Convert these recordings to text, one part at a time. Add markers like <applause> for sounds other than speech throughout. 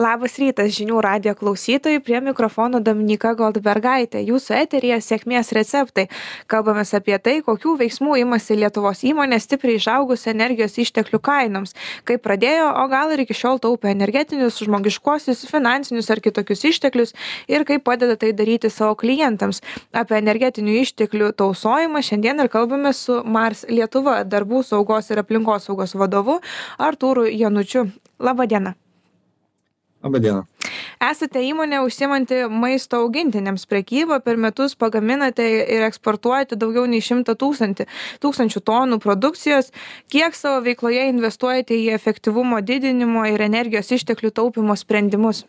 Labas rytas žinių radio klausytojai, prie mikrofono Dominika Goldbergaitė. Jūsų eterija sėkmės receptai. Kalbame apie tai, kokių veiksmų imasi Lietuvos įmonės stipriai išaugus energijos išteklių kainoms, kaip pradėjo, o gal ir iki šiol taupė energetinius, žmogiškuosius, finansinius ar kitokius išteklius ir kaip padeda tai daryti savo klientams. Apie energetinių išteklių tausojimą šiandien ir kalbame su Mars Lietuva darbų saugos ir aplinkos saugos vadovu Artūru Janučiu. Labadiena. Labadiena. Esate įmonė užsimanti maisto augintiniams prekybą, per metus pagaminate ir eksportuojate daugiau nei 100 tūkstantį, tūkstančių tonų produkcijos. Kiek savo veikloje investuojate į efektyvumo didinimo ir energijos išteklių taupimo sprendimus?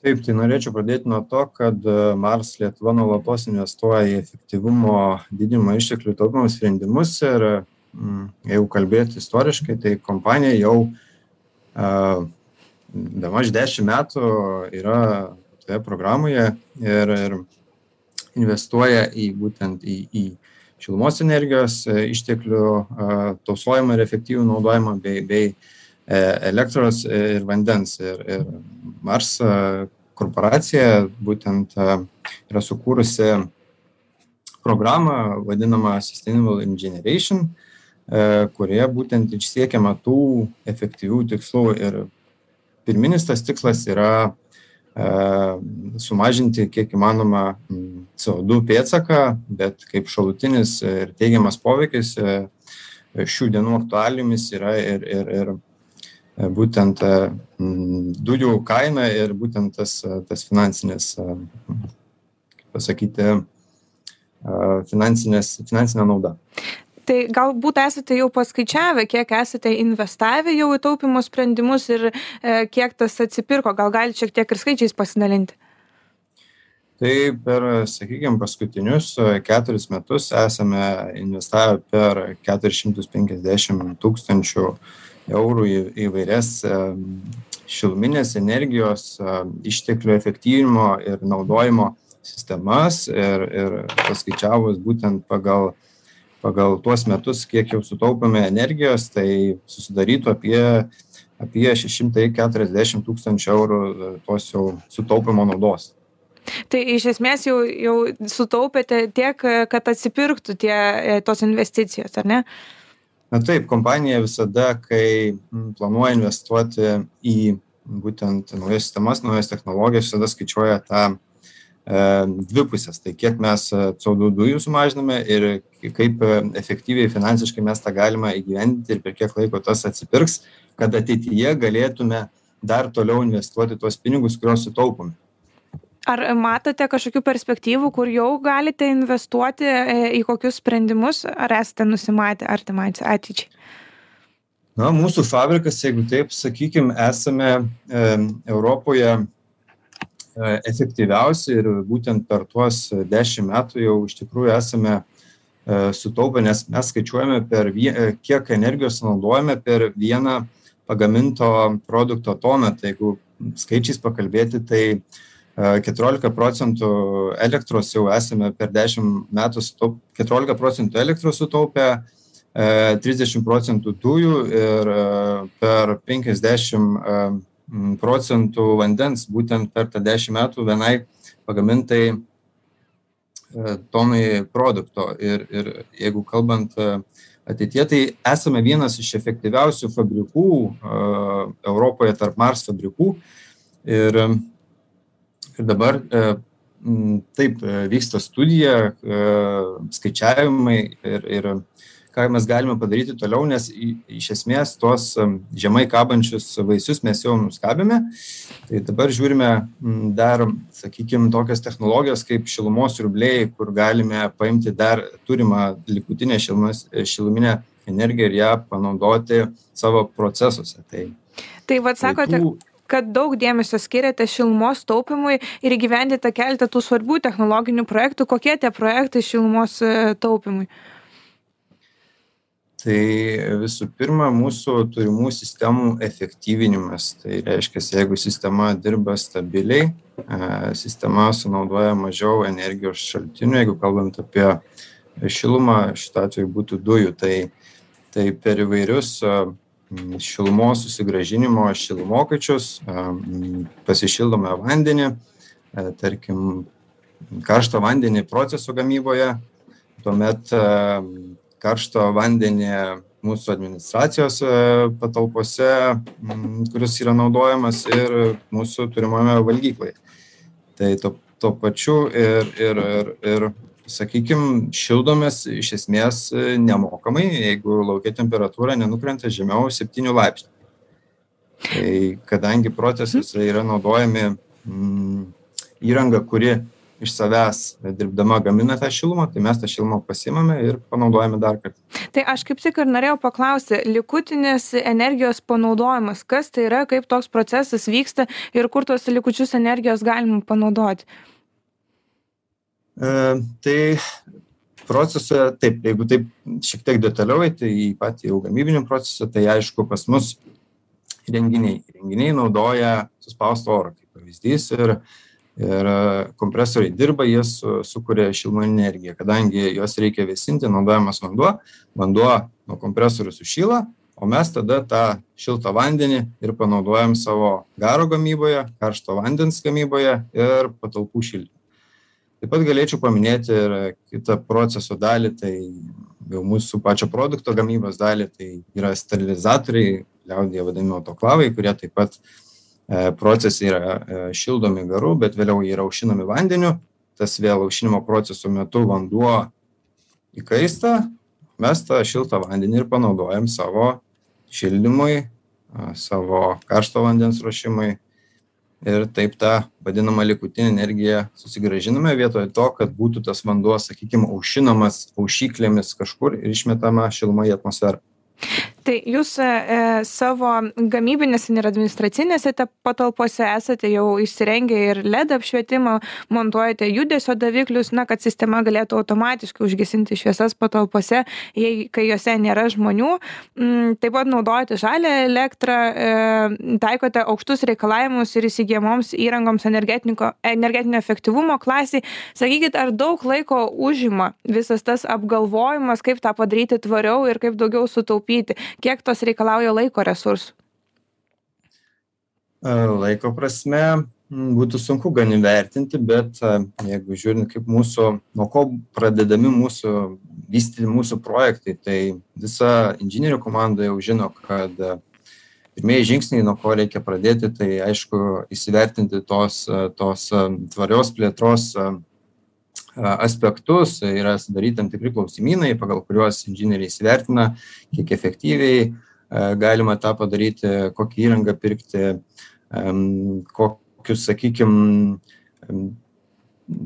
Taip, tai norėčiau pradėti nuo to, kad e, Mars Lietuva nuolatos investuoja į efektyvumo didinimo išteklių taupimo sprendimus ir mm, jeigu kalbėti istoriškai, tai kompanija jau uh, bemaž dešimt metų yra toje programoje ir, ir investuoja į būtent į, į šilumos energijos e, išteklių tausojimą ir efektyvų naudojimą bei, bei e, elektros ir vandens. Ir, ir Mars korporacija būtent yra sukūrusi programą vadinamą Sustainable Engineering, kurioje būtent siekiama tų efektyvių tikslų ir pirminis tas tikslas yra e, sumažinti kiek įmanoma CO2 pėtsaką, bet kaip šalutinis ir teigiamas poveikis e, šių dienų aktualijomis yra ir, ir, ir e, būtent dujų kaina ir būtent tas, tas finansinės, pasakyti, finansinės, finansinė nauda tai galbūt esate jau paskaičiavę kiek esate investavę jau į taupymo sprendimus ir e, kiek tas atsipirko. Gal galit šiek tiek ir skaičiais pasidalinti? Tai per sakykim paskutinius e, keturis metus esame investavę per keturis šimtus penkiasdešim tūkstančių eurų į įvairias e, šiluminės energijos išteklių efektyvinimo ir naudojimo sistemas ir ir paskaičiavus būtent pagal pagal tuos metus kiek jau sutaupėme energijos tai susidarytų apie apie šeši šimtai keturiasdešim tūkstančių eurų e, tos jau sutaupymo naudos Tai iš esmės jau, jau sutaupėte tiek, kad atsipirktų tie, e, tos investicijos, ar ne? Na taip, kompanija visada, kai planuoja investuoti į būtent naujas sistemas, naujas technologijas, visada skaičiuoja tą dvi pusės tai kiek mes e, co2 dujų sumažiname ir kaip e, efektyviai finansiškai mes tą galime įgyvendinti ir per kiek laiko tas atsipirks, kad ateityje galėtume dar toliau investuoti tuos pinigus, kuriuos sutaupome. Ar matote kažkokių perspektyvų, kur jau galite investuoti į kokius sprendimus, ar esate nusimatę artimai ateičiai? Na, mūsų fabrikas, jeigu taip sakykime, esame e, Europoje E, efektyviausi ir būtent per tuos dešimt metų jau iš tikrųjų esame e, sutaupę, nes mes skaičiuojame, per e, kiek energijos naudojame per vieną pagaminto produkto toną. Tai jeigu skaičiais pakalbėti, tai 14 procentų elektros jau esame per 10 metų sutaupę, 14 procentų elektros sutaupę, 30 procentų dujų ir per 50 procentų vandens būtent per tą 10 metų vienai pagamintai e, tonai produkto. Ir, ir jeigu kalbant e, ateitie, tai esame vienas iš efektyviausių fabrikų uh, Europoje tarp Mars fabrikų. Ir, ir dabar taip vyksta studija, skaičiavimai ir, ir ką mes galime padaryti toliau, nes iš esmės tuos žemai kabančius vaisius mes jau nuskabėme. Tai dabar žiūrime dar, sakykime, tokias technologijas kaip šilumos siurbliai, kur galime paimti dar turimą likutinę šilumos, šiluminę energiją ir ją panaudoti savo procesuose. Tai, tai vad sakote, tai tų, kad daug dėmesio skiriate šilumos taupymui ir įgyvendite keletą tų svarbių technologinių projektų. Kokie tie projektai šilumos e, taupymui? Tai visų pirma mūsų turimų sistemų efektyvinimas. Tai reiškias jeigu sistema dirba stabiliai sistema sunaudoja mažiau energijos šaltinių jeigu kalbant apie šilumą šituo atveju būtų dujų tai tai per įvairius šilumos susigrąžinimo šilumokaičius, pasišildome vandenį, tarkim, karštą vandenį procesų gamyboje, tuomet karštą vandenį mūsų administracijos patalpose, kuris yra naudojamas ir mūsų turimame valgyklai. Tai to, to pačiu ir, ir, ir, ir sakykim šildomės iš esmės e, nemokamai jeigu lauke temperatūra nenukrenta žemiau septynių laipsnių tai kadangi procesas yra naudojami mm, įranga kuri iš savęs dirbdama gamina tą šilumą tai mes tą šilumą pasiimame ir panaudojame dar kartą. Tai aš kaip tik ir norėjau paklausti likutinis energijos panaudojimas kas tai yra kaip toks procesas vyksta ir kur tuos likučius energijos galima panaudoti? E, tai procese taip jeigu taip šiek tiek detaliau eiti į patį jau gamybinį procesą tai aišku pas mus įrenginiai įrenginiai naudoja suspaustą orą kaip pavyzdys ir ir kompresoriai dirba jie su sukuria šiluminę energiją. Kadangi juos reikia vėsinti naudojamas vanduo vanduo nuo kompresorių sušyla o mes tada tą šiltą vandenį ir panaudojam savo garo gamyboje karšto vandens gamyboje ir patalpų šildyme taip pat galėčiau paminėti ir kitą proceso dalį tai jau mūsų pačio produkto gamybos dalį tai yra sterilizatoriai liaudyje vadinami autoklavai kurie taip pat e, procese yra e, šildomi garu bet vėliau yra aušinami vandeniu. Tas vėl aušinimo proceso metu vanduo įkaista mes tą šiltą vandenį ir panaudojam savo šildymui savo karšto vandens ruošimui. Ir taip tą vadinamą likutinę energiją susigrąžiname vietoj to kad būtų tas vanduo sakykim aušinamas aušyklėmis kažkur ir išmetama šiluma į atmosferą Tai jūs e, savo gamybinėse ir administracinėse patalpose esate jau įsirengę ir LED apšvietimą, montuojate judesio daviklius, na, kad sistema galėtų automatiškai užgesinti šviesas patalpose, jei, kai juose nėra žmonių. Mm, taip pat naudojate žalę elektrą, e, taikote aukštus reikalavimus ir įsigijamoms įrangoms energetinio efektyvumo klasiai. Sakykit, ar daug laiko užima visas tas apgalvojimas, kaip tą padaryti tvariau ir kaip daugiau sutaupyti? Kiek tos reikalauja laiko resursų? E, laiko prasme būtų sunku gan įvertinti, bet e, jeigu žiūrint, kaip mūsų, nuo ko pradedami mūsų vystyti mūsų projektai, tai visa inžinierių komanda jau žino, kad e, pirmieji žingsniai, nuo ko reikia pradėti, tai aišku, įsivertinti tos, tos tvarios plėtros aspektus yra sudaryti tam tikri klausimynai pagal kuriuos inžinieriai įsivertina kiek efektyviai galima tą padaryti kokią įrangą pirkti kokius sakykim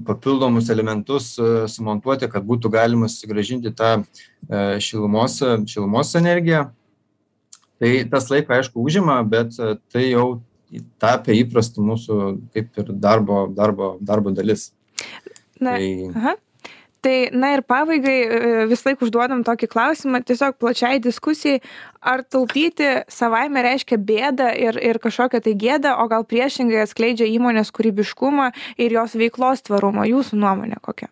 papildomus elementus sumontuoti kad būtų galima susigrąžinti tą šilumos šilumos energiją. Tai tas laiko aišku užima bet tai jau tapę įprastu mūsų kaip ir darbo darbo darbo dalis Na, tai... Aha. Tai, na ir pabaigai e, vis laik užduodam tokį klausimą, tiesiog plačiai diskusijai, ar taupyti savaime reiškia bėdą ir, ir kažkokią tai gėdą, o gal priešingai atskleidžia įmonės kūrybiškumą ir jos veiklos tvarumą. Jūsų nuomonė kokia?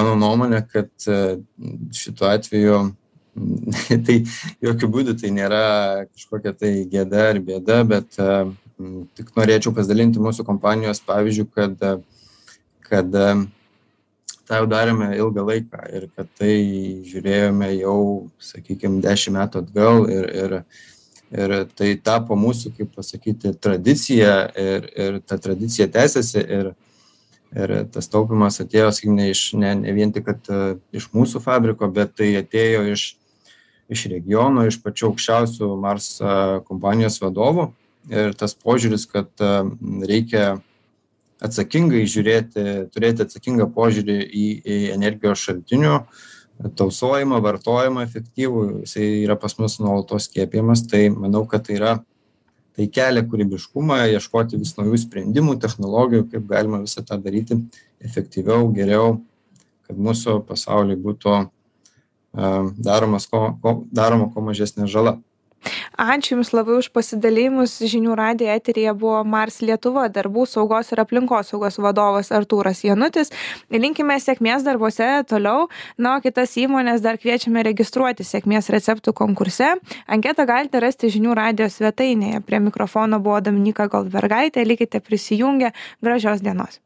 Mano nuomonė, kad e, šituo atveju <laughs> tai jokių būdų tai nėra kažkokia tai gėda ar bėda, bet uh, tik norėčiau pasidalinti mūsų kompanijos pavyzdžių, kad kad tą jau darėme ilgą laiką ir kad tai žiūrėjome jau, sakykime, dešimt metų atgal ir, ir, ir tai tapo mūsų, kaip pasakyti, tradicija ir, ir ta tradicija tęsiasi ir, ir tas taupimas atėjo, sakykime, ne, iš, ne, ne vien tik kad, uh, iš mūsų fabriko, bet tai atėjo iš, iš regiono, iš pačių aukščiausių Mars uh, kompanijos vadovų. Ir tas požiūris, kad uh, reikia atsakingai žiūrėti turėti atsakingą požiūrį į į energijos šaltinių tausojimą vartojimą efektyvų. Jisai yra pas mus nuolatos skiepijamas. Tai manau kad tai yra tai kelia kūrybiškumą ieškoti vis naujų sprendimų technologijų kaip galima visą tą daryti efektyviau geriau kad mūsų pasauliui būtų daromas ko, ko daroma kuo mažesnė žala ačiū jums labai už pasidalijimus. Žinių radijo eteryje buvo mars lietuva darbų saugos ir aplinkosaugos vadovas artūras janutis. Linkime sėkmės darbuose toliau. Na o kitas įmones dar kviečiame registruotis sėkmės receptų konkurse. Anketą galite rasti žinių radijo svetainėje. Prie mikrofono buvo dominyka goldbergaitė. Likite prisijungę. Gražios dienos